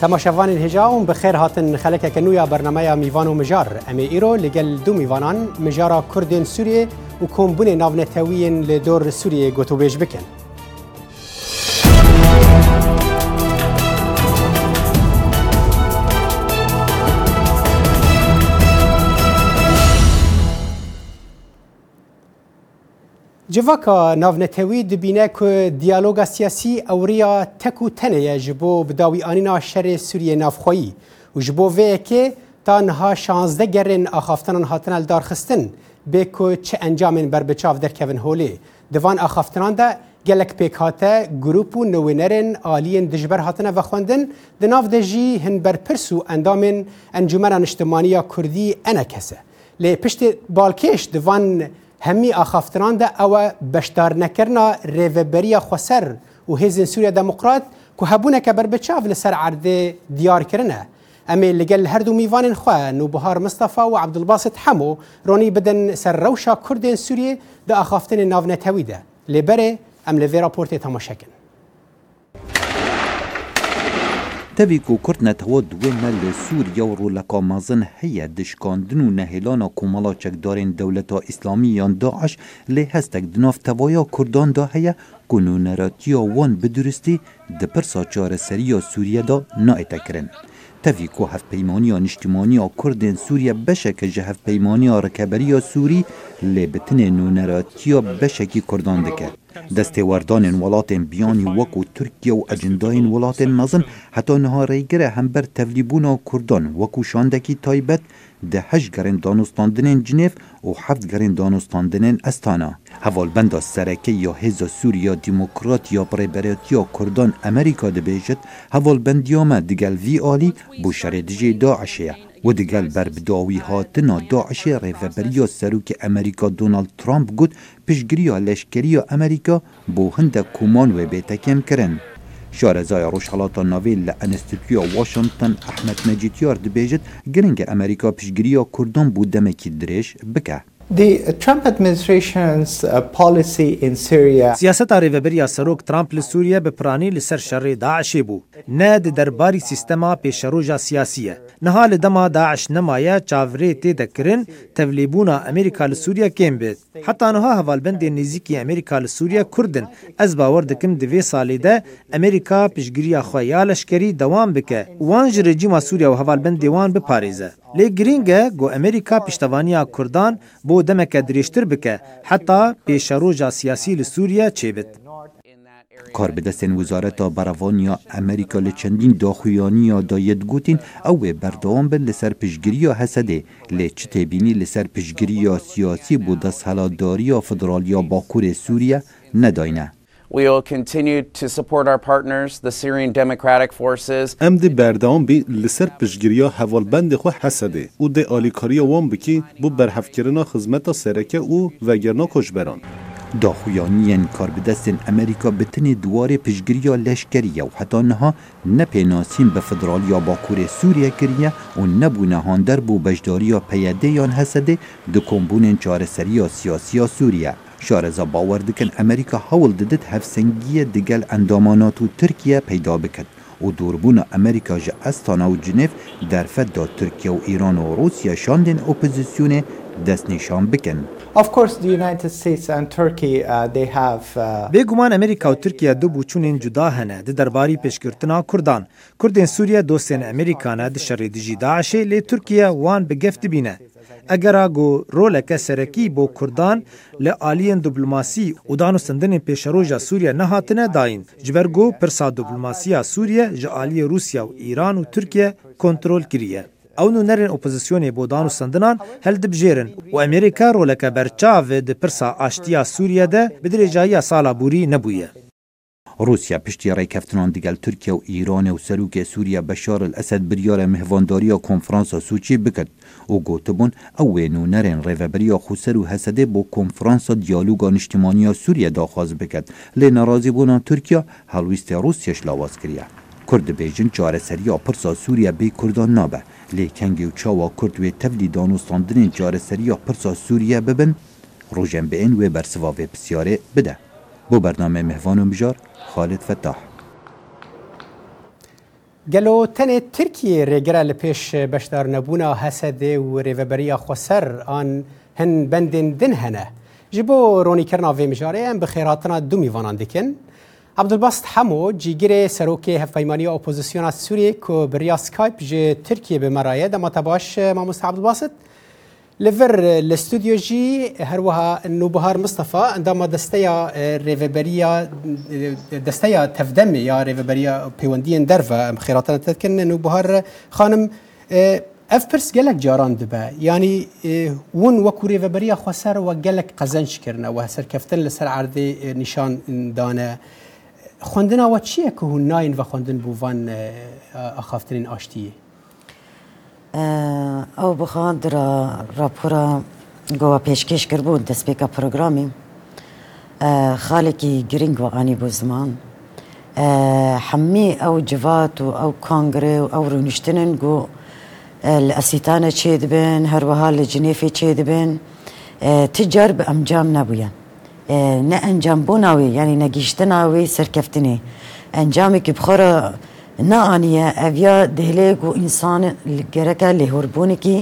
تماشافان الهجا بخير هاتن خلک كنويا برنامه میوان و مجار امی ايرو لگل دو میوانان مجارا كردين سوریه و کنبون ناونتوین لدور سوریه گوتو بیش بکن جواکا ناونتوی دبینه که دیالوگا سیاسی اوریا تکو تنه یه جبو بداوی آنینا شر سوریه نافخویی و جبو وی که تانها شانزده گرن آخافتنان هاتن الدار خستن به که چه انجامن بر بچاف در کون هولی دوان آخافتنان ده gelek pêkhate grup û newênerên aliyên dijber hatine vexwendin di nav de jî hin berpirs û endamên encumena niştimaniya Kurdî enekese. Lê piştê balkêş di van همی آخافتران ده او بشتار نکرنا ریوبری خسر و هزین سوریا دموکرات که هبونه که بر بچاف لسر عرض دیار کرنه امي لقل هردو ميفان خوان وبهار مصطفى وعبد الباسط حمو روني بدن سر روشا كردن سوريا دا اخافتن نافنا تاويدا لبري ام لفيرا بورتي تماشاكن تبی کو کرد نتوا دویمه له سوریا و رولکا مازن هیه دشکاندن و نهیلانا کومالا چکدارین دولتا اسلامی یان داعش لی هستک دناف توایا کردان دا هیه کنونراتی وان بدرستی د پرسا چاره سریا سوریه دا نایتا کرن تفی کو هف پیمانی نشتیمانی کردن سوریه بشک جه هف پیمانی رکبری سوری لی بتن نونراتی بشکی کردان دکه دەستێواردانێن وڵاتێن بیانی وەکو تورکیا و ئەجنداین وڵاتێن مەزن هەتا نەهاڕێگرە هەمبەر تەلیبوونا و کوردان وەکو شاندەکی تایبەت دههش گەرن دانوستاندنێن جنێف و حەفت گەرن دانوستاندنێن ئەستانە هەواڵبەندا سەرەکە یا هێزە سووریا دیموکرات یا پڕێبەرەتیا کوردان ئەمریکا دەبێژێت هەواڵبندیامە دیگەل وی عالی بۆ شەرێ دژێ داعشەیە و دیگر بر بداوی هاتنا داعش ریوبریا سروک امریکا دونالد ترامپ گوت پشگریا لشکریا امریکا بو هند کومان و بیتکم کرن شارزای روشحالاتا ناویل لانستیتویا واشنطن احمد نجیتیار دبیجد گرنگ امریکا و کردان بودمکی دمکی درش بکه Uh, سیاست ریوبری سروک ترامپ له سوریه به پرانی لسر شر داعش بو نه د درباري سیستما پیشروجا سیاسیه نه حال دما داعش نمایه چاوری ته دکرین تبلیبونا امریکا له سوریه کېم بیت حتی نه حوالبند نزیکی امریکا له سوریه کوردن از باور دکم د وی سالې ده امریکا پیشګری خو یا لشکري دوام بکه وان رژیم سوریه او حوالبند دیوان به پاریزه لê girîng گو امریکا Amerîka کردان، Kurdan دمک دریشتر بکه حتی heta سیاسی ل li چه کار به دستین وزارت براوان یا امریکا لچندین داخویانی یا داید گوتین او بردوام بن لسر پشگیری یا حسده تبینی لسر پشگیری یا سیاسی بود دست و یا فدرال یا باکور سوریه نداینه. continue ام دی بردام بی پشگیریا حوال بند خو حسده. او دی آلیکاریا وام بکی بۆ بەرهەفکردنا خزمەتە سەرەکە و ڤەگەرنا یعنی کار به کاربدەستن ئەمریکا بتنێ دوارێ پشگیریا لەشکریە و نپیناسیم به فدرال یا باکور سوریه کریه و نەبوو نەهاندەر پیده یان حسده د دو یا سیاسی یا سوریه شارزا باور دکن ئەمریکا هەوڵ دەدت هەفسەنگیە دگەل ئەندامانات و تورکیا پەیدا بکرد و دوربوون ئەمریکا ji ئەستانا و جنێف دەرفەتدا تورکیا و ئیران و ڕوسیا شاندێن ئۆپۆزیسیونێ دەستنیشان بکەن. Uh, uh, بێگومان ئەمریکا و تورکیا دوو بچوونێن جودا هەنە di دەرباری پێشکردنا کوردان کوردên سووریا دۆستێن ئەمریکانە di şerê dijî daişê lê Tirkiye wan bi geft dibîne egera got roleke serekî bo Kurdan li aliyên diplomasî û danostindenên pêşeroja Sûriye nehatine dayîn. Ji ber got pirsa diplomasiya Sûriye ji aliyê Rûsya û Îran û Tirkiye kontrol kiriye. Ew nûnerên opozisyonê bo danostindinan hel dibjêrin û Amerîka roleke berçavê di pirsa aştiya Sûriye de bi dirêjayiya sala borî nebûye. روسیا پشتی ڕێککەفتنان دیگەل تورکیا و ئیرانە و سەرروکە سووریا بەشار ئەسد بریارە میهوانداریە کۆنفرانسا سوچی بکرد او گوتبون او وینو نرین ریوبری خوسر و حسده بو کنفرانس دیالوگا نشتیمانی سوریه داخواز بکد لی ناراضی بونا ترکیه هلویست روسیش لاواز کریه کرد بیجن چاره سریا پرسا سوریه بی کردان نابه لی کنگی و چاوا کرد و دانو دانستاندن چاره سریا پرسا سوریه ببن روژن به این و برسوا پسیاره بده بو برنامه مهوان و بجار خالد فتح. Gelotenê Tirkiye rêgera li pêş beşdarnebûna Hesedê û rêveberiya Xweser an hin bendên din hene. Ji bo ronîkirina vê mijarê em bi xêratina du mîvanan dikin. Abdulbast Hemo cîgirê serokê hevpeymaniya opozisyona Sûriyê ku biriya Skype ji Tirkiye bi merayê demata baş Mamoste Abdulbasit. لفر الاستوديو جي هروها انه بهار مصطفى عندما دستيا ريفيبريا دستيا تفدمي يا ريفيبريا بيوندين درفا خيراتنا تذكرنا انه بهار خانم اف پرس گلک جاران دبه یعنی ون وکو ریوبریا خوسر و گلک قزنج کرنه و سر کفتن لسر عرض نشان دانه خوندن و چیه که هون ناین و خوندن بووان اخافترین آشتیه او بخواد را راپورا گوا پیشکش کرد بود دست پیکا پروگرامی خالکی گرینگ و آنی بو زمان حمی او جوات و او کانگره و او رونشتنن گو الاسیتانه چی دبن هر وها لجنیفی چی دبن تجرب امجام نبوین نه انجام بوناوی یعنی نگیشتناوی سرکفتنی انجامی که بخوره نانیه اویا دهله گو انسان گرکه لهربونی کی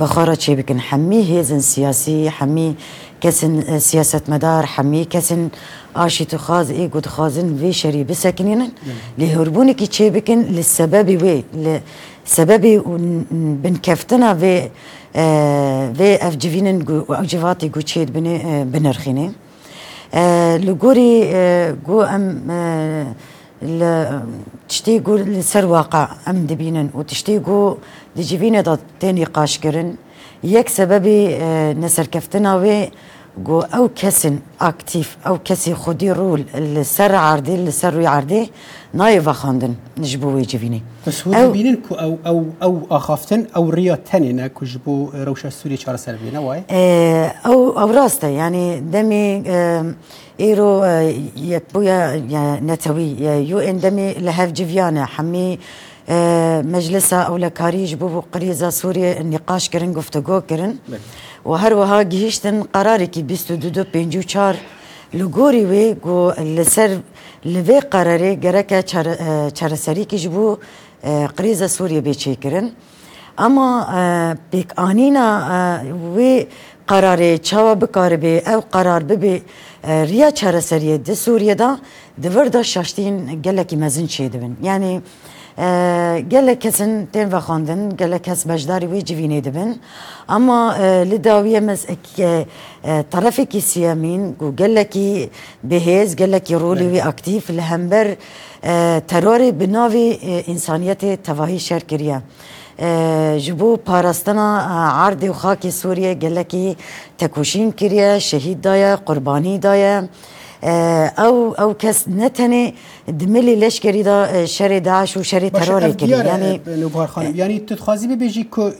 بخارا چه بکن حمی هیزن سیاسی حمی کسن سیاست مدار حمی کسن آشی تو خاز ای گود خازن وی شری بسکنین لهربونی کی چه بکن لسبب وی بن بنکفتنا وی اه، وی افجوینن گو اجواتی گو چید اه، بنرخینه اه، لگوری گو ام تشتيقوا لسر واقع أم دبينا وتشتيقوا لجيفينا تاني قاشكرن يك سببي آه، نسر كفتنا وي جو او کەسن اكتيف او کەسی خدي رول اللي سر عردي اللي سر عردي نايفا خاندن نجبو نش بۆ وێ جوینێ او او او او ئاخافتن ئەو ڕیا تەنێنە کوژ بۆ ڕەوشە سووری چارەسەر بینە وای آه، او او راستا يعني دمي آه، ايرو آه، يكبويا بووە نەتەوی یو ئەندەمی لە هەف جویانە هەمی مەجلسە ئەو لە کاریش بوو بۆ قریزە سووریە نقاش کردن و هر وها گیشتن قراری که 22 54 لګوري وی ګو لسر لوی قرارې ګرکه چرسری کې جبو قریزه سوریه به چیکرن اما پک انینا وی قرارې چاوه بکار به او قرار به به ریا چرسری د سوریه دا د وردا شاشتین ګلکی مزن چي دبن یعنی yani, گەلە کەسن تێن بەخواندن گەلە کەس بەشداری وی جوینێ دەبن ئەما لە داویە تەرەفێکی سیامین و گەلێکی بەهێز گەلێکی ڕۆلی وی ئاکتیف لە هەمبەر تەرۆری بناوی ئینسانیەتی تەواهی شەرکریە. ji bo parastana erdê û xakê Sûriye gelekî tekuşîn kiriye şehîd daye qurbanî daye او او کس نتنه دملی لشکری دا شر داعش و شر ترور کردی یعنی نوبهار خانم یعنی تو تخوازی ببیجی که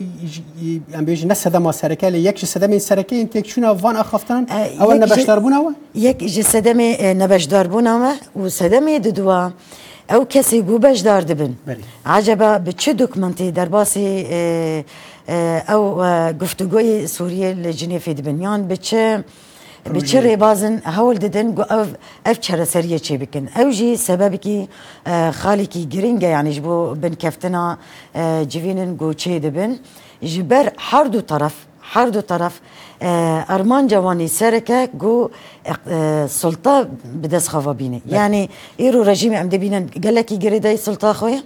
ام بیجی نه صدما سرکه یک جسدم این سرکه این تک چون وان اخفتن اول نبشدار بونه یک جسدم نبشدار بونه و صدمه ددوا او کسی گو بجدار دبن عجبا به چه دکمنتی در باسی او گفتگوی سوریه لجنیفی دبن یعنی به چه بچره بازن هول ددن گو اف اف چره سریه چی بکن او جی سبب کی خالی کی گرینگه یعنی جبو بن کفتنا جوینن گو چی دبن جبر هر دو طرف هر دو طرف ارمان جوانی سرکه گو سلطه بدست خوابینه یعنی ایرو رژیم ام دبینن گلکی گریده سلطه خویه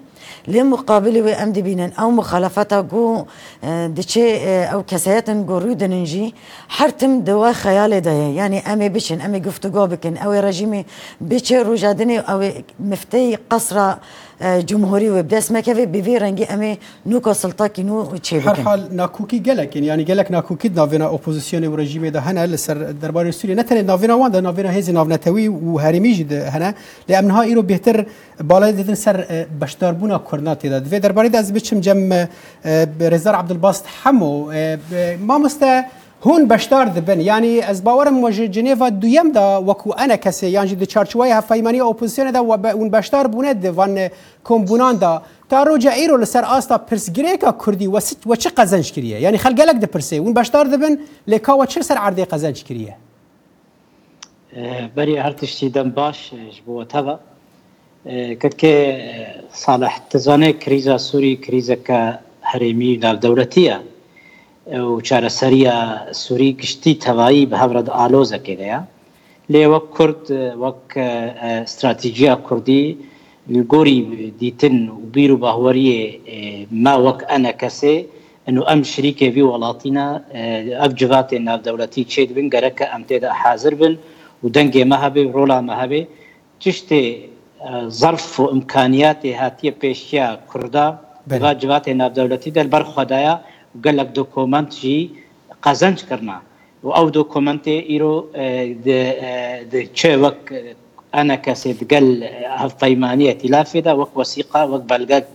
لمقابل وام دبينن او مخالفتا جو آه، دشي آه، او كسياتن جو رودن نجي حرتم دوا خيال دايا يعني امي بشن امي قفتو بكن او رجيمي بشي رجادني او مفتي قصرة جمهوری و بدست مکه به وی رنگی امی نو کا سلطه کی نو چی بکن هر حال ناکوکی گلکن یعنی گلک ناکوکی ناوینا اپوزیسیون و رژیم ده هنه لسر دربار سوریه نه تنه ناوینا وان ده ناوینا هیزی ناونتوی و هرمی جد هنه لامنها ایرو بهتر بالا دیدن سر بشداربونا کرناتی ده وی دربار ده از بچم جم رزار عبدالباسط حمو ما مسته هون بەشدار دەبن ینی ئەس باوەرم وەژە جنێڤ دویەمدا وەکو ئەنە کەسێ یانجی دە چارچوای هەفەیمانی ئۆپۆزیسیۆنەدا ون بەشدار بوونێت دەڤان کۆمبوناندا تا ڕۆژە ئیرۆ لەسەر ئاستا پرسگرێکە کوردی وەست وەچ قەزەنج کریە ینی خەلگەلک دەپرسێ ون بەشدار دەبن لێکاوە چ سەر عردی قەزەنج کریە بەری هەر تشتی دەم باش بووە تەوە کردکێ ساڵح تزانێ کریزە سووری کریزەکە هەرێمی ناودەورەتیە و چارەسەریە سووری گشتی تەواایی بە هەورەت ئالۆزەکەدەیە لێ وەک کورد وەک استراتیژیا کوردی گۆری دیتن و بیر و باهوەریە ما وەک ئەنە کەسێ ئەنو ئەم شریکێوی وڵاتینە ئەف جواتێ ناودەوڵەتی چێت بن گەرەکە ئەم تێدا حاضر بن و دەنگێ مەهابێ ڕۆلا مەهابێ تشتێ ظرف و ئەمکانیاتی هاتیە پێشیا کووردا بەغا جواتێ ناودەوڵەتی دەربەر خدایە قال لك دوكومنت جي قازنج كرنا او دوكومنت ايرو د تشي وك انا كسيد قال آه، هالطيمانية تلافدة وك وثيقة وك بلغك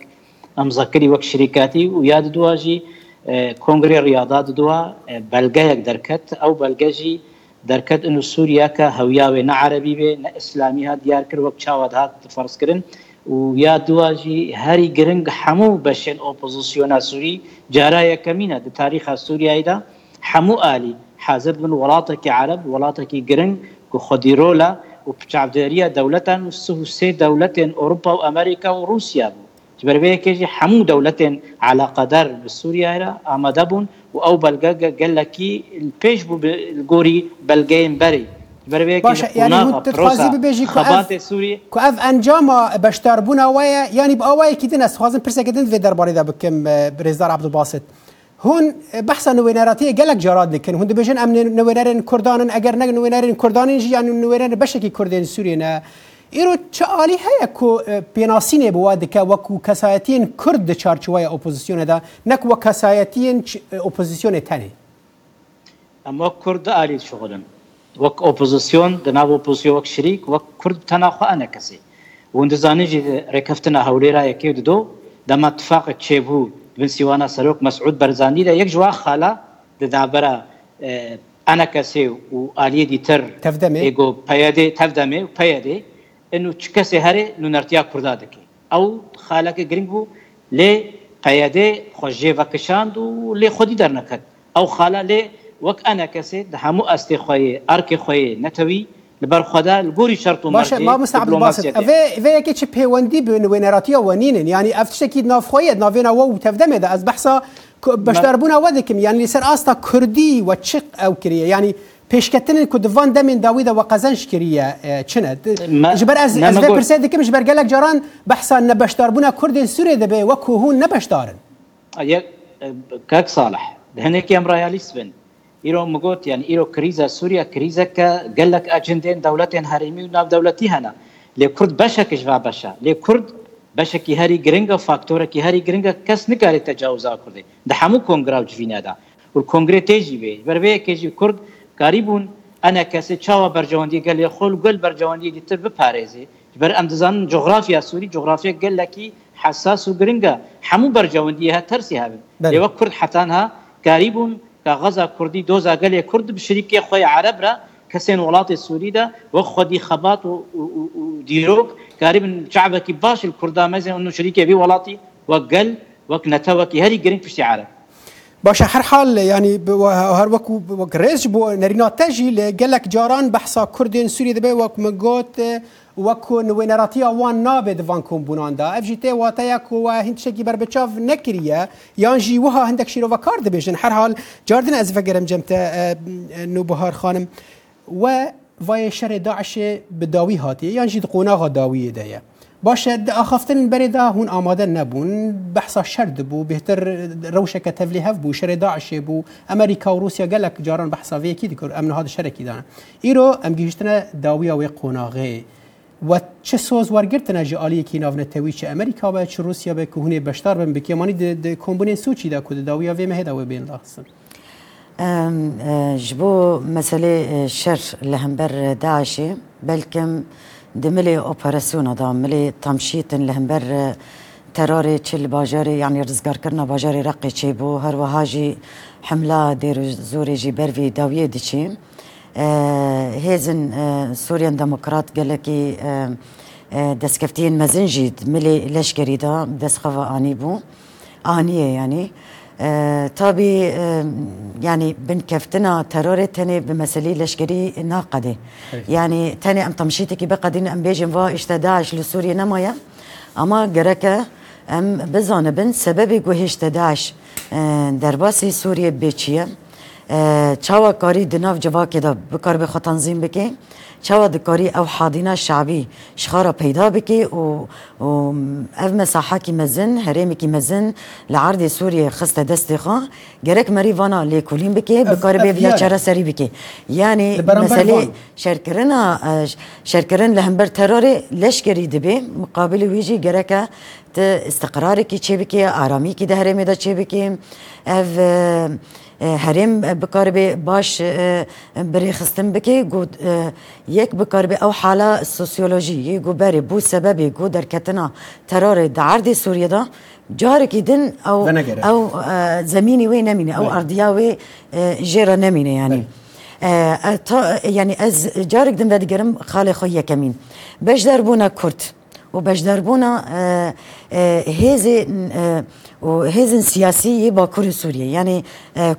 امزكري وك شركاتي وياد دواجي آه، كونغري رياضات دوا آه، بلغيك دركت او بلغجي دركت انه سوريا كهوياوي نا عربي بي نا اسلامي ها ديار كر وك شاواد هات تفرس كرن و یا دواجی هری گرنگ بشن اپوزیسیون سوری ئۆپۆزیسیۆنا سووری جارە تاریخ سوری ایدا سووریایدا هەموو عالی من ولاته کی عرب ولاته کی گرنگ و خۆدیرۆلە و پچاودێریە دولتا و سه دەولەتێن اروپا و امریکا و روسیا بو رووسیا بوو جبەرەیەکێژی هەموو دەولەتێن علاقەدار بە ایرا آمده بون و او بلگا گەلەکی پیش بو بلگوری بەلگەین بری بروي باشه يعني هون تتخازي ببيجي خبات سوريا كأف انجام بشتار بونا ويا يعني بأوايا كدن اس خازن برسا كدن في درباري دا بكم بريزدار عبد الباسط هون بحثا نويناراتي قالك جراد لكن هون دبيجن امن نوينارين كردان اگر نگ نوينارين كردان يعني نوينار بشكي كردين سوريا ایرو چه آلی هیا کو پیناسین بواده که وکو کسایتین کرد چارچوه اپوزیسیون دا نک و کسایتین اپوزیسیون تنه اما کرد آلی شغلن وەک ئۆپۆزیسیۆن دەناو ئۆپۆزیۆ وەک شریک وەک کورد تەناخواانە کەسی وندزانێژی ڕێکەفتنا هەولێرایەکێ دۆ دەما تفاقت چێبوو بن سیوانە سەرۆک مەسعود بەرزانی لە یەک جووا خالا دەدابرە ئەە کەسێ و ئالیەدی تر تەفدەێگۆ پەیەدێ تەفدەمێ و پەیەدێ ئەن و چ کەسێ هەرێ نونەرتیا کووردا دەکەی ئەو خالەکە گرنگ بوو لێ پەیەدێ خۆژێ بەکەشاند و لێ خودی دەرنەکەت ئەو خالا لێ وەک ئەنەکەسێ هەموو ئەستی خۆی ئەرکی خۆی نەتەوی لەبەر خدا گۆری شەرت و باش مامەستەیەکی چ پەیوەندی بن وێنەراتیە وەنینن ینی ئەف شتێکی نافخۆیت ناوێنەوە و تەفدەمێدا ئەس بەحسا بەشداربوونەوە دەکەم یان لەسەر ئاستا کوردی و چق ئەو کریە ینی پێشکەتنن کو دوان دەمین داویدا و قەزەنش کریە چنت ژبەر پرسە دەکەم ژبەر گەلک جاران بەحسان نەبەشداربووە کوردین سوورێ دەبێ وەکو هون نەبەشدارن کاک ساڵح هەنێکی ئەمڕایالیست بن ایرو مگوت یعنی ایرو کریزا سوریا کریزا که گلک اجندین دولتین هریمی و ناو دولتی هنه لی کرد بشه کشوا بشه لی کرد بشه کی هری گرنگا فاکتوره کی هری گرنگا کس نکاری تجاوزا کرده ده همو کنگراو جوینه ده و کنگره تیجی بی بر بی کجی کرد کاری بون انا کسی چاوا برجواندی گل خول گل برجواندی دیتر بپارێزی بر امدزان جغرافیا سوری جغرافیا گل لکی حساس و گرنگا همو برجواندی ها ترسی هابن لیو کرد حتان ها کاری بون غزا كردي دوزا قال يا كرد بشريك يا خوي عرب را كسين ولاط السوري دا وخو دي خبات وديروك قريب من شعبك باش الكرده مازال انه شريك بي ولاطي وقال وكنتا وكي هري قرين في شعره باشا هر حال يعني هر وقت وقريش بو نرينا تجي لقال لك جاران بحصا كردين سوري دبي وقت من وەکو نوێنەڕاتیە وان نابێت وان کۆمبووناندا ئەفژی تێ واتەیە کووە هندشتێکی بەربچاو نەکریە یانژی وها هەندێک شیرۆڤ کار دەبێژن هەرحال جاردن ئەس بەگەرم جەمتە نوبهار خانم و وایە شەرێ داعشێ بەداوی هاتیە یانژی قۆناغا داویە دەیە. باشە ئاخفتن بەرێدا هون ئامادە نەبوون بەحسا شەر دبوو بهتر ڕوشەکە تەفلی هەف بوو شەرێ داعشێ بوو ئەمریکا و رووسیا گەلک جاران بە حساوەیەکی دیکرد ئەم نهاد شەرەکی دانا. ئیرۆ ئەم گەیشتنە داویە وێ قۆناغەیە. و چه سۆزوەرگرتنە ji aliyekî navnetewî çi Emerîka be çi Rusya be ku hûnê beşdar bin bikêmanî de kombinên soçî de ku di dawiya vê meheda wê bên laxsin. ji bo meselê şer li hember daişê belkim di milê operasyona da milê tamşîtin li hember terorê çi li bajarê yanî rizgarkirina bajarê reqê çê bû herwiha jî hemla dêr zorê jî bervî dawiyê diçî. هزن آه، آه، سوريان ديموكرات قال لك آه، دسكفتين مزنجي ملي ليش كريدا دسخفا اني بو اني يعني طبي يعني بن كفتنا ترور تاني بمسالي لشكري ناقدي أيوة. يعني تاني ام تمشيتي كي تمشيتك دين ام بيجن فا اشتداش لسوريا نمايا اما قرك ام سببي سبب قوه اشتداش درباسي سوريا بيتشيا چاوا کاری د ناو جواکې دا بکار به تنظیم بکې چاوا د کاری او حادینه شعبی شخاره پیدا بکې او او اف مساحه کې مزن هرم کې مزن لعرض سوریه خسته دست خو ګرک مری وانا لیکولین بکې بکار به بیا چاره سری بکې یعنی مثلا شرکرنا شرکرن لهمبر ترور لشکری دبی مقابل ویجی ګرکه استقرار کې چې بکې آرامي کې د هرم دا چې بکې اف هەرێم بکاربێ باش برێخستن بکەی یەک بکاربێ ئەو حالا سوسیۆلۆژی گوبەری بوو سەبەبی گو دەرکەتنا تەرۆری داردی سووریدا جارێکی دن ئەو ئەو زمینی وێ نەمینە ئەو ئەردیا وێ ژێرە نەمینە ینی. ینی ئەس جارێک دم بەدیگەرم خاڵی خۆی یەکەمین بەش دەربووە کورت. وباش دربونا هذا وهذن سياسية باكور سوريا يعني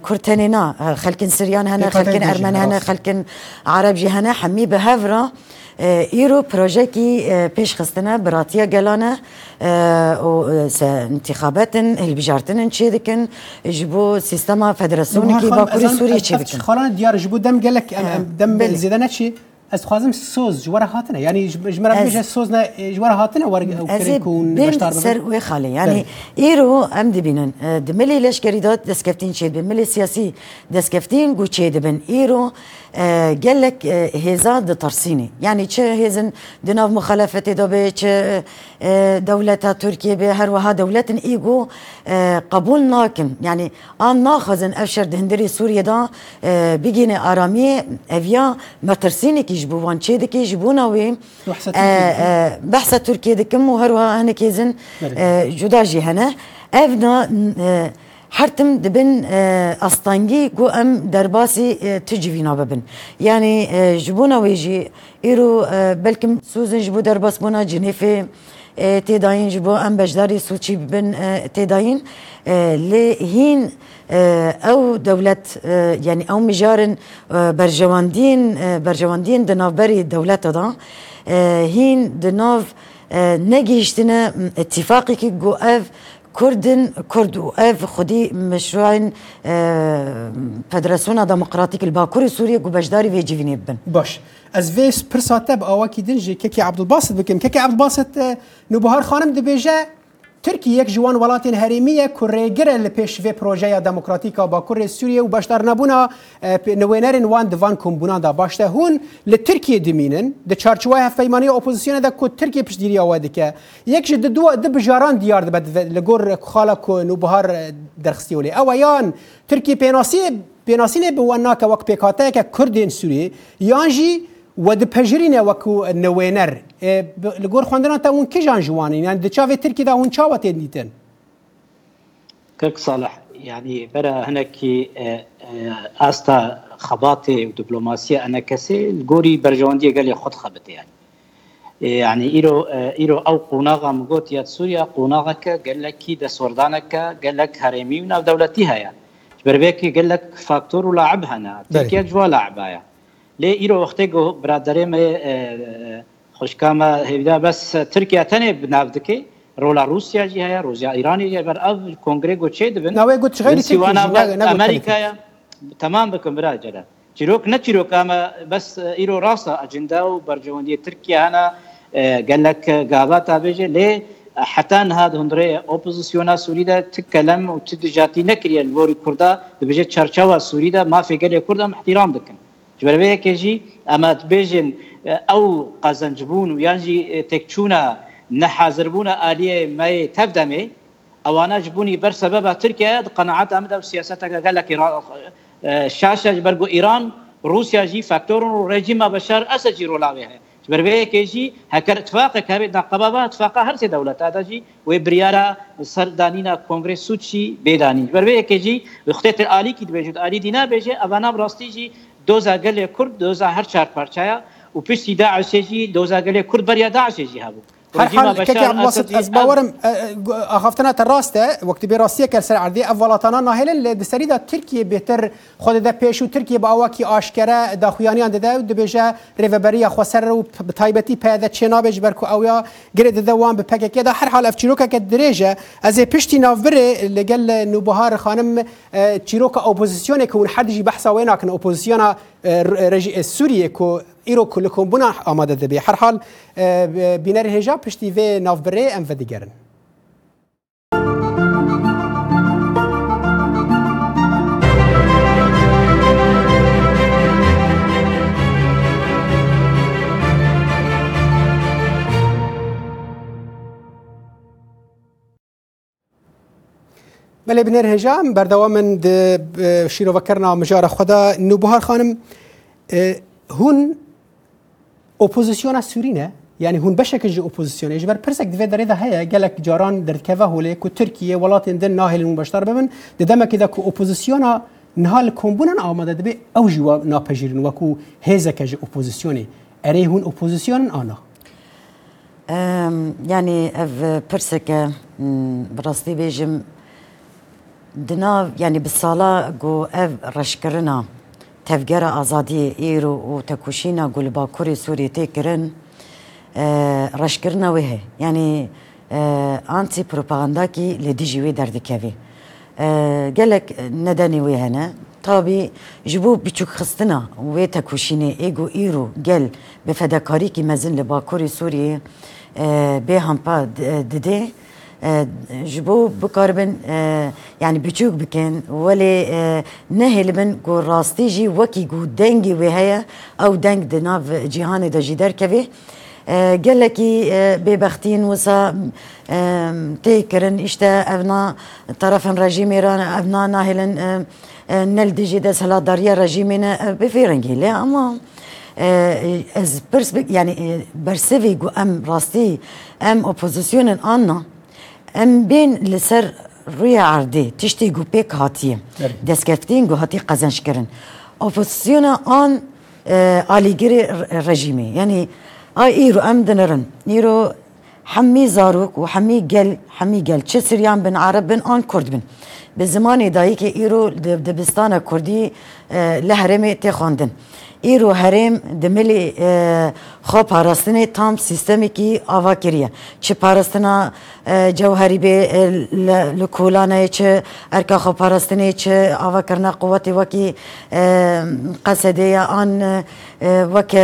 كرتننا خلكن سريان هنا خلكن أرمن هنا خلكن عربجي هنا حمي بهفرة ایرو پروژکی پیش خستنه براتیا گلانه و انتخاباتن هلبجارتن چی دکن جبو سیستما فدراسیون کی باکوری سوریه چی دکن خالان دیار جبو دم گلک دم زیدنه چی از خوازم سوز جوار هاتنه یعنی جمرا بيجا سوزنا جوار هاتنه ورق او كريكون بشتار بم سر وخالي يعني ايرو ام دبينن دملي ليش كريدات دسكفتين شي بملي سياسي دسكفتين گوچي دبن ايرو آه، قال لك آه، دي ترسيني يعني چه هزن دناف دو دبي چه آه، دولة تركيا بي هر وها دولة ايغو قبول ناكن يعني آن ناخذن افشر دهندري سوريا دا بيجيني ارامي افيا ما ترسيني كيش بوان چه دكي جبونا وي بحثة تركيا دكم وهر وها هنك هزن جداجي هنا افنا حرتم دبن استانگی گو ام درباسی تجوینا ببن یعنی جبونا ویجی ایرو بلکم سوزن جبو درباس بونا جنیفه تداین جبو ام بجداری سوچی ببن تداین لهین او دولت يعني او مجارن برجواندين برجواندين دنافبري دولت دا هين دناف نجيشتنا اتفاقي كي جو اف كردن كرد وأف خدي مشروعين فدراسيون ديمقراطيك الباكوري سوريا قبشداري في جيفيني بن باش از في برساتب اواكي دنجي كيكي عبد الباسط بكم كيكي عبد الباسط نبهار خانم دبيجه ترکیه یک جوان ولاتین هریمیه که ریگره لپیشوی پروژه دموکراتیکا با کره سوریه و باشتر نبونا نوینرین وان دوان کمبونان دا باشته هون لترکیه دمینن د چارچوه هفپیمانی اپوزیسیون دا که ترکیه پشدیری آواده که یک جد دو د بجاران دیار ده بد لگور خالا که نوبهار درخستی ولی اویان ترکیه پیناسی پیناسینه به وانا که وک پیکاته که کردین سوریه یانجی و د پجرینه وک نوینر li gor xwendina te hûn kîjan ciwanîn yani di çavê Tirkî de hûn çawa tê dîtin Kirk Salih يعني برا هناكي استا خباطي ودبلوماسية انا كسي الجوري برجواندية قال لي خد خبط يعني يعني ايرو ايرو او قوناغا مقوت يا سوريا قناغة قال لك كي دسوردانك قال لك هرمي من دولتها يعني بربيكي قال لك فاكتور ولاعبها انا تركيا جوا لاعبها يعني ليه ايرو وقتي برادري Xwişkama hevda bes Tirkiya tenê binav dike rola Rusya jî heye, roja Îranê jî ber ev kongre got çê dibin. Navê got çi xeyr Amerikaya tamam bikin bira celal. Çîrok ne çîrok ama bes îro rasa ajenda û bercewendiyê Tirkiye hene gelek gavata bêje lê حتى هاد هندري اوبوزيسيونا سوريدا تكلم وتدجاتي نكري الوري كردا دبجت شرشوا سوريدا ما في قال كردا احترام دكن جوەرەیەکێژی ئەمەت بێژن ئەو قەزەنجبوون و یانجی تێکچوونە نەحازربوونە ئالیە مای تەفدەمێ ئەوانە جبوونی بەرسەبە بە ترکیت قەنعات ئەمدا و سیاستەکەگە لە شاشەش بەرگ و ئیران رووسیاژی فاکتۆرن و ڕێجیمە بەشار ئەسەجی ڕۆڵاوێ هەیە بەرەیەکێژی هەکەر اتفاقە کابێت ناقبابە اتفاقا هەرسێ دەوڵەت تاداژی وێ بریاە سەردانینە کۆنگرس سوچی بێدانی بەرەیەکێژی بختێت عالیکی دبێژێت عالی دینا بێژێ ئەوانە ڕاستیژی دۆزا گەلێ کورد دۆزا هەر چارپارچایە و پشتی داعسێژی دۆزا گەلێ کورد بەریا داعسێژی هەبوو هر حال که که واسط از باورم اخافتنا تر راسته وقتی به راستی که سر عرضی اولاتانا ناهل دسری دا ترکیه بهتر خود دا پیشو ترکیه با اواکی آشکره دا خویانیان داده و دبیجه ریوبری خوسر و تایبتی پیدا چینا بیج برکو اویا گره داده وان به پککی دا هر حال اف چیروکا که دریجه از پشتی ناوره لگل نوبهار خانم چیروکا اپوزیسیونه که اون حدیجی بحثا ویناکن اپوزیسیونا سوریه که ایرو کلکم بنا آماده دبی هر حال اه، بینر هجا پشتی و نافبره ام و دیگرن ملي بنر هجام بر دوام بردوامن اه، شيرو وكرنا مجارة خدا نوبهار خانم اه، هون ئۆپۆزیسیۆنا سوورینە یعنی هون بەشێکژ ئۆپۆزیسیۆنێژ بەر پرسێک دوێ دەێدا هەیە گەلک جاران دەردکەوە هولێ و ترکیە وڵاتێن دن ناهێن بەشدار ببن دەدەمەکەدا کو ئۆپۆزیسیۆنا نهال کۆمبونن ئامادە دەبێ ئەو ژیوە ناپەژیرن وەکو هێزەکەژ ئۆپۆزیسیۆنی ئەرێ هون ئۆپۆزیسیۆنن ئانا یعنی ئەv پرسەکە بڕاستی بێژم دنا ینی بساڵە گۆ ئەv ڕشکردنا. تفگەرە ئازادی ئێر و تەکوشینا گولباکوری سووری تێکردن ڕشکردنەوە هەیە ینی ئانسی پروپاگەنداکی لە دیژی وێ دەردەکەوێ. gelek nedenê wê hene tabî ji bo biçûkxistina wê tekuşînê êgo îro gel bi fedekarîkî mezin li bakorê Sûriyê e, bêhampa didê e, ji bo bikaribin e, yani biçûk bikin welê e, nehelibin ku rastî jî wekî ku dengê wê heye ew deng di nav cîhanê de jî derkevê gelekî e, bêbextiyên wisa tê kirin îşte evna tarafên rejîmê ra evna nahêlin nel dijî de seladariya rejîmê ne bêfê rengî lê ama ez pers yani bersevê ku em rastî em opozisyonên anna ئەم بێن لەسەر ڕووی عردێ تشتی و پێک هاتیە دەستکەفتین و هاتی قەزەنشکردن ئۆپۆسیۆنە ئان ئالیگری ڕژیمی یعنی ئای ئیر و ئەم دنرن نیرۆ حمی زارۆک و حمی گەل حمی گەل چه سریان بن عرب بن آن کورد بن به زمانی دایی که ایرو دبستان کوردی لە هەرێمێ تێ خواندن. ایرو هرم دملی خو پاراستنه تام سیستمی کی آوا کریه چه پاراستنا جوهری به لکولانه چه ارکا خو پاراستنه چه آوا کرنا قوتی وکی قصده آن وک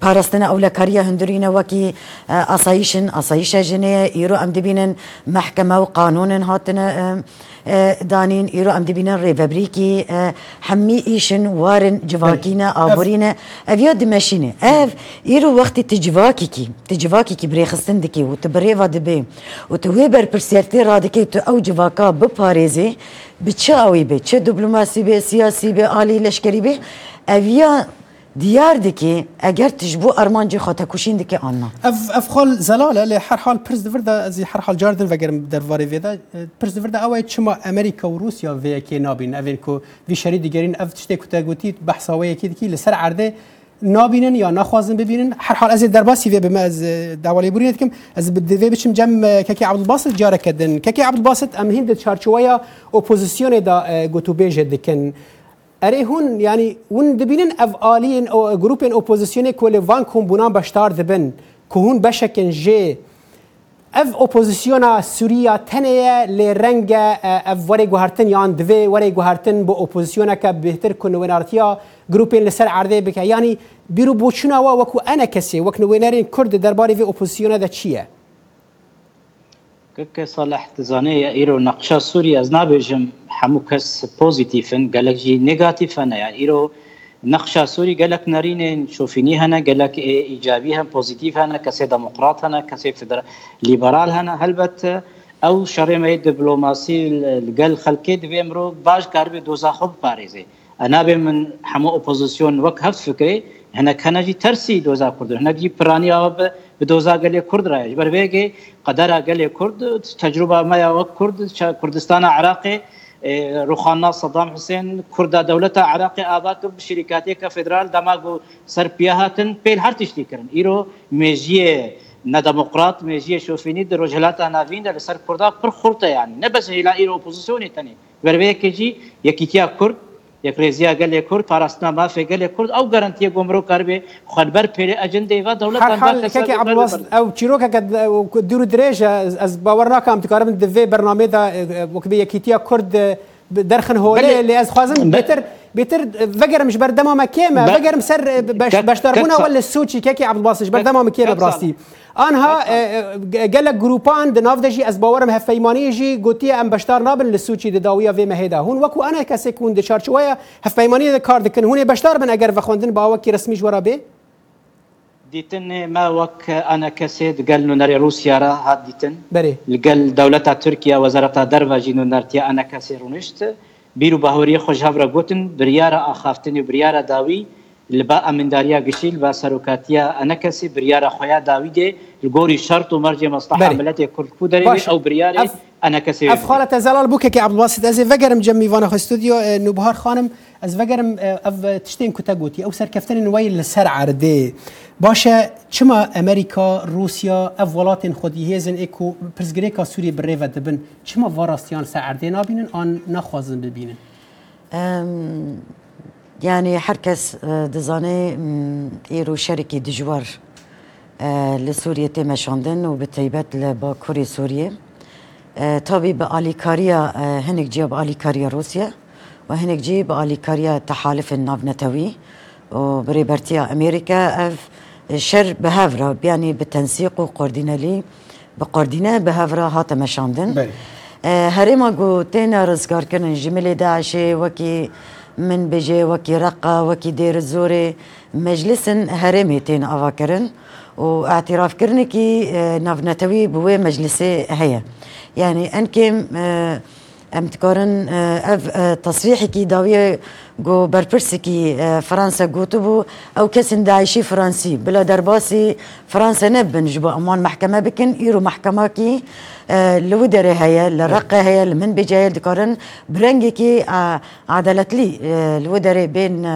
پاراستنه اولا کریه هندرینه وکی آسایشن آسایش جنه ایرو ام دبینن محکمه و قانون هاتنه دانین ایرو ام دبینن ری وبریکی همی ایشن وارن جواکینا آبورینا اویا دمشینه اف ایرو وقتی تجواکی کی تجواکی کی بری خستن دکی و تبری و دبی و تو هی بر پرسیلتی را دکی تو او جواکا بپارزی بچه اوی بی چه دیپلماسی بی سیاسی بی عالی لشکری بی اویا دیار دکی اگر تجبو ارمان جی خاطه کوشین دکی آنها اف اف خال زلاله لی هر حال پرز دور ده از هر حال جاردن وگر در واری ویدا پرز دور ده اوای چما امریکا و روسیا وی کی نابین اول کو وی شری دیگرین اف تشته کوتا گوتی بحثا وی کی دکی لسر عرده نابینن یا نخوازن ببینن هر حال از در باسی وی بما از دوالی بورینت کم از دوی بچم جم ککی عبد الباسط جاره کدن ککی عبد الباسط ام هند چارچویا اپوزیسیون دا گوتوبیج دکن اري هون يعني ون دبينن اف الين او جروبين اوبوزيسيوني كولي وان كون بونان باشتار دبن كون بشكن جي اف اوپوزیسیونا سوریا تنه ل رنگ اف وری گوهرتن یان دوی وری گوهرتن بو اوپوزیسیونا که بهتر کنو ونارتیا گروپین لسر عرضه بکه یعنی بیرو بوچونا و وکو انا کسی وکنو ونرین کرد درباره وی اوپوزیسیونا ده چیه که صالح تزانه یا ایرو نقشا سوری از نابیجم همو کس پوزیتیفن گلک جی نگاتیفن یا ایرو نقشا سوری گلک نرین شوفینی هنا گلک ایجابی هم پوزیتیف هنا کسی دموقرات هنا کسی فدر لیبرال هنا هلبت او شرمه دبلوماسي القل خلقي دبي امرو باش كاربي دوزا خوب باريزي انا بي من حمو اوبوزيسيون وك هفت فكري هنك هنجي ترسي دوزا كرد هنجي براني أو بدوزا قال كرد رايج بربيجي قدر قال كرد تجربة ما يا كرد كردستان عراقي روخانا صدام حسين كردا دولتا عراقي آباك بشركاتي كفدرال دماغو سر بيهاتن بيل هر تشتي كرن إيرو ميجيه نه دموکرات میجی شوفینی در رجلات ناوین در سر کردا پر خورته یعنی نه بس هلا ایرو اپوزیسیون تنی ور وی کیجی یکیتیا کرد یکریزیا گلی کرد پاراستنا مافی گلی کرد او گارانتی گمرو کار به خبر پیر اجنده و دولت هم که که ابو او چیرو که دور درج از باور ناکام تکارم دفی برنامه دا وکبی یکیتیا کرد درخن هوله لی از خوازم بهتر بيتر فقرمش بردمه كيما فقرم سر باش باش تربونا ولا السوتشي كاكي عبد الباسط بردمه كيما براستي انها قال لك جروبان دناف دجي از باورم هفيماني جي قوتي ام بشتار نابن للسوتشي دداويه في مهدا هون وكو انا كسكون دشار شويه هفيماني كار دكن هون بشتار بن اگر فخوندن باوكي رسمي جورا بيه ديتن ما وك انا كسيد قال نونر روسيا را هاد ديتن بري قال دولتها تركيا وزارتها درفا جي نونر انا كسيرونشت بیر و باهوریە خۆش هاورە گوتن بریارە ئاخافتنی و بریارە داوی لە با ئەمنداریە گشتی بە سەرۆکاتیە ئەنە کەسی بریارە خۆیان داوی دێ گۆری شەرت و مەرجێ مەستەحملەتی کورتکو دەێ ئەو بریارە ئەنە کەسی ئەفخالە تەزەڵال بووکێکی عبواست ئەزێ ڤگەرم جەمیوانە خۆستودیۆ اه، نوبهار خانم از ڤگەرم اف اه، اه، تشتین کوتە گوتی او سرکفتن نوای لەسەر ردی باشه چما امریکا روسیا اف ولاتین خودی هیزن اکو پرزگریکا سوری بره و دبن چما واراستیان سعرده نابینن آن نخوازن ببینن یعنی هر کس دزانه ایرو شرکی دجوار لسوریه تمشاندن و به طیبت با کوری سوریه تابی به آلیکاریا هنگ جیب آلیکاریا روسیا و هنگ جیب آلیکاریا تحالف ناونتوی و بريبرتيا أمريكا أف شر بهافرا يعني بالتنسيق به تنسیق بهافرا قردینالی هات مشاندن بله آه، هرم اگو تینا رزگار جمله داعشه وكي من بجي وكي رقة وكي دير الزوري مجلس هرمي تين أفاكرن واعتراف كرنكي آه، نافنتوي بوي مجلسي هيا يعني أنكم آه ام تكورن آه، اف آه، تصريحي كي داوية جو بربرسكي آه، فرنسا جوتبو او كسن داعشي فرنسي بلا درباسي فرنسا نبن جبو امان محكمة بكن ايرو محكمة كي لو دري هيا لرقة هيا لمن بجاية دكورن برنجي كي عدلت لي لودري بين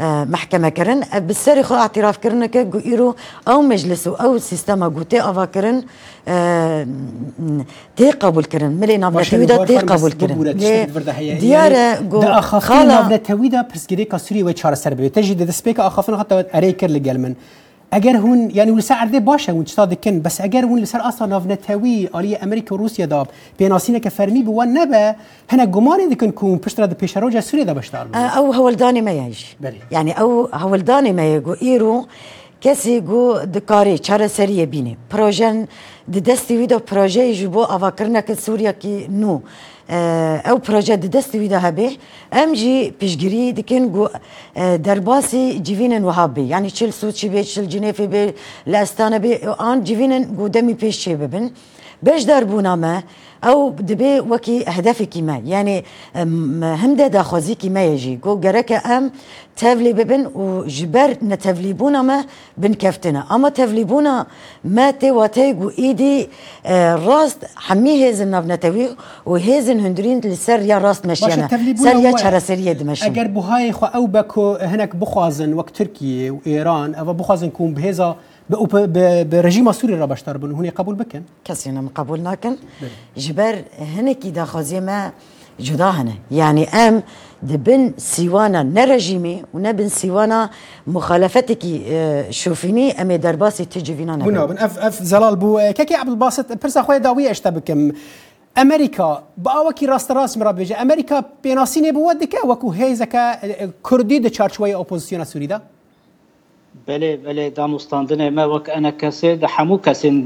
محكمه كرن بالساري خو اعتراف كرن كيرو او مجلس او سيستما غوتي افا كرن آه، تي قبول كرن ملي نافلا نعم، تويدا قبول كرن إيه، ديار جو يعني خالا نافلا نعم، تويدا برسكري كاسوري وي تشار سربي تجي دسبيك اخافن حتى اريكر لجلمن اگر هون یعنی ول سعرده باشه اون چتا دکن بس اگر هون لسر اصلا ناونتاوی آلی امریکا و روسیا داب بناسینه که فرمی بو نبا هنا گمان دکن کون پشت را پیشروج سوریه دا بشتار اه، او هولدان ما یج یعنی او هولدان ما یگو ایرو کسی گو دکاری چاره سریه بینه پروژن د دستی ویدو پروژه جبو اواکرنا که سوریا کی نو ئەو پرۆژە دەستی دا هەبێ ئەم جی پیشگیری دکن دەرباسی جیینن وهابی ینی چل سوچی بێ چل جنێفی بێ لە ئەستانە بێ ئان جیینن گودەمی پێش چێ ببن. باش دەربوونا مە ئەو دبێ وەکی هەدەفێکی مە یعنی هەندە داخوازی کیمەیەژی گۆ گەرەکە ئەم تەولی ببن و ژبەر نەتەولیبوونا مە بنکەفتنە ئەمە تەولیبوونا مە تێواتەی و ئیدی ڕاست هەمی هێزن ناونەتەوی و هێزن هەندرین لەسەر یا ڕاست مەشیانە سەر یا چارەسەریە دمەش ئەگەر بهای خو ئەو بەکۆ هەنک بخوازن وەک تورکیە و ئێران ئەوە بخوازن کوم بهێزە برژیم سوری را باشتر بن هونی قبول بکن کسی نم قبول نکن جبر هنکی دا خوازی ما جدا هنه یعنی ام دبن سیوانا نه رژیمی و نه بن سیوانا مخالفتی که شوفینی امی درباسی تجوینا نبن بنا بن اف, اف زلال بو ککی عبد الباسط پرسا خوی داوی اشتا بکم امریکا با اوکی راست راست مرا بجه امریکا پیناسینه بود که وکو هیزه که کردی د چارچوی اپوزیسیون سوریده بەێ بەێ داموستاندن ئێمە وەک ئەنە کەسێ دە هەموو کەسین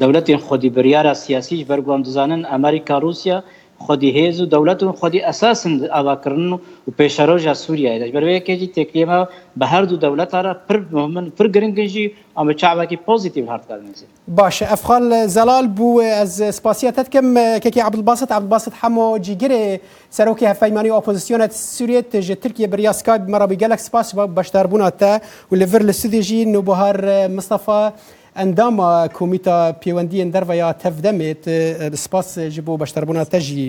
دەولەتین خودی بریارە سیاسیش بەرگوام دزانن ئەمریکا رووسیا خودی hezi devlet û xwedî esasin avakirin û pêşeroja Sûriyeyê de ji ber wê yekê têkilêma bi her du dewleta re pir min pir giringin jî em bi çavekî pozîtîv herkarin Baş Efxal zelal bû ez spasiya te dikim kekê Abdilbasit Abdilbasit hemo cîgirê serokê hefeymanî opozîsyona Sûriyê ji Tirkiye biryaska me ra gelek spas ve başdarbûna te û li vir li Sûdê jî nûbihar Mustafa انداما کمیتا پیوندی دەرڤیا تەفدەمێت سپاس ji بۆ بەشتەربوونا تەژی.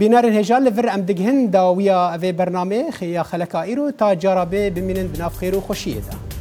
بینارên hêja li vir em digihin dawiya evê bername xêya xeleka îro ta carabê bimînin binavxêr û xşiyê de.